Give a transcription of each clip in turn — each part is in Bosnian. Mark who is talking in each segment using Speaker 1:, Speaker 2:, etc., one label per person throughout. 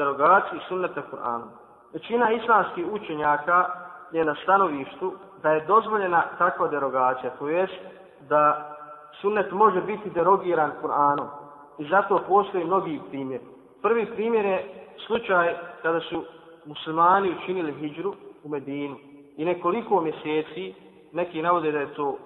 Speaker 1: derogaciju sunneta Kur'ana. Većina islamskih učenjaka je na stanovištu da je dozvoljena takva derogacija, to jest da sunnet može biti derogiran Kur'anom. I zato postoji mnogi primjer. Prvi primjer je slučaj kada su muslimani učinili hijđru u Medinu i nekoliko mjeseci, neki navode da je to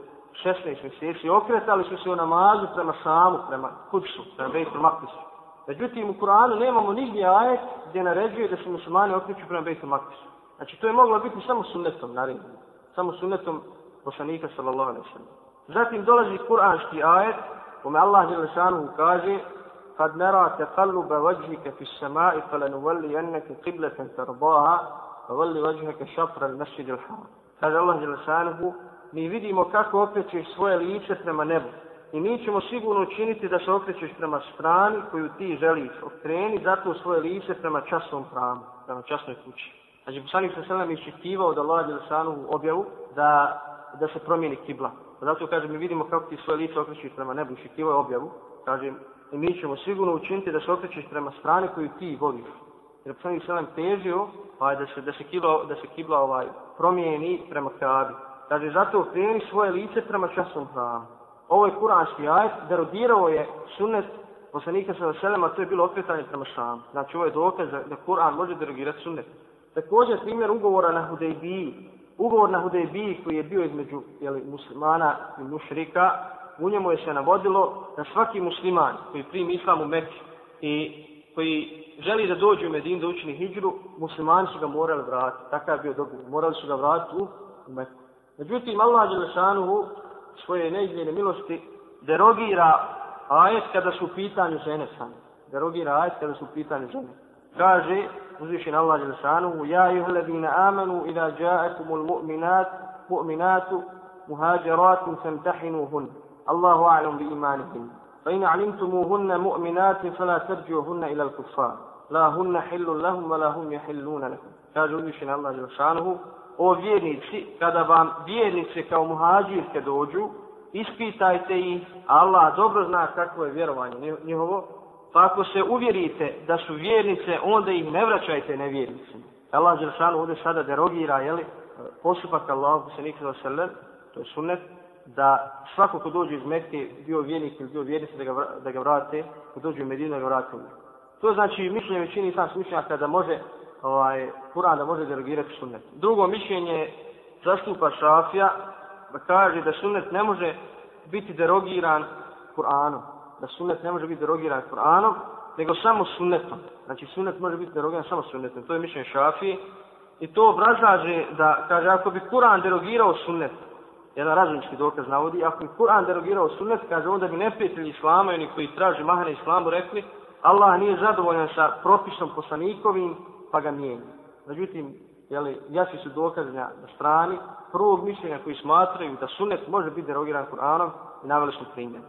Speaker 1: 16 mjeseci, okretali su se u namazu prema samu, prema kuću, prema Bejtul Maktisu. Međutim, u Kur'anu nemamo nigdje ajet gdje naređuje da se muslimani okreću prema Bejtu Maktisu. Znači, to je moglo biti samo sunnetom, naravno. Samo sunnetom poslanika, sallallahu alaihi sallam. Zatim dolazi kur'anski ajet, kome Allah je lešanu kaže, kad nera teqalluba vajhika fi samai, falan uvalli jenneke qibleten tarbaha, uvalli vajhaka šafra al masjid al haram. Kaže Allah je lešanu, mi vidimo kako okrećeš svoje lice prema nebu. I mi ćemo sigurno učiniti da se okrećeš prema strani koju ti želiš. Okreni zato svoje lice prema časnom pravu, prema časnoj kući. Znači, poslanik sa selam je iščekivao da Allah Đelešanu objavu da, da se promijeni kibla. Pa zato kaže, mi vidimo kako ti svoje lice okrećeš prema nebu, iščekivao je objavu. Kaže, i mi ćemo sigurno učiniti da se okrećeš prema strani koju ti voliš. Jer poslanik sa selam težio pa da se, da se kibla, da se kibla ovaj, promijeni prema kabi. Kaže, zato okreni svoje lice prema časnom pravu. Ovo je kuranski ajet, derodirao je sunnet poslanika sa selema, to je bilo okretanje prema šamu. Znači, ovo je dokaz da, da Kur'an može derogirati sunnet. Također, primjer ugovora na Hudejbiji. Ugovor na Hudejbiji koji je bio između jeli, muslimana i mušrika, u njemu je se navodilo da svaki musliman koji primi islam u Mekke i koji želi da dođe u Medinu da učini hijđru, muslimani su ga morali vratiti. Takav je bio dogovor. Morali su ga vratiti u Meku. Međutim, Allah Đelešanuhu svoje neizmjene milosti derogira ajet kada su u pitanju žene same. Derogira ajet kada su u pitanju žene. Kaže, uzvišen Allah Đelešanuhu, Ja juhledine amanu ida ja'akumul mu'minat, mu'minatu, muhađeratum femtahinuhun. Allahu a'lam bi imanihim. Fa in alimtumuhunna mu'minatin fala tarđuhunna ila al-kuffar. La hunna hillun lahum, wa la hum jahilluna lakum. Kaže uzvišen Allah o vjernici, kada vam vjernice kao muhađirke dođu, ispitajte ih, Allah dobro zna kakvo je vjerovanje njihovo, pa ako se uvjerite da su vjernice, onda ih ne vraćajte nevjernicima. Allah Đelšanu ovdje sada derogira, jeli, postupak Allah, se nikada sallam, to je sunnet, da svako ko dođe iz Mekke, bio vjernik ili bio vjernice, da ga, da ga vrate, ko dođe u Medinu, da ga vrate u To znači mišljenje većini islamskih slučnjaka da može ovaj, Kur'an da može derogirati sunnet. Drugo mišljenje zastupa Šafija da kaže da sunnet ne može biti derogiran Kur'anom. Da sunnet ne može biti derogiran Kur'anom, nego samo sunnetom. Znači sunnet može biti derogiran samo sunnetom. To je mišljenje Šafije. I to obrazlaže da, kaže, ako bi Kur'an derogirao sunnet, jedan razumski dokaz navodi, ako bi Kur'an derogirao sunnet, kaže, onda bi neprijatelji Islama i oni koji traži mahane Islamu rekli, Allah nije zadovoljan sa propisom poslanikovim, pa ga mijenja. Međutim, jeli, jasni su dokaze na strani prvog mišljenja koji smatraju da sunet može biti derogiran Kur'anom i naveli smo primjer.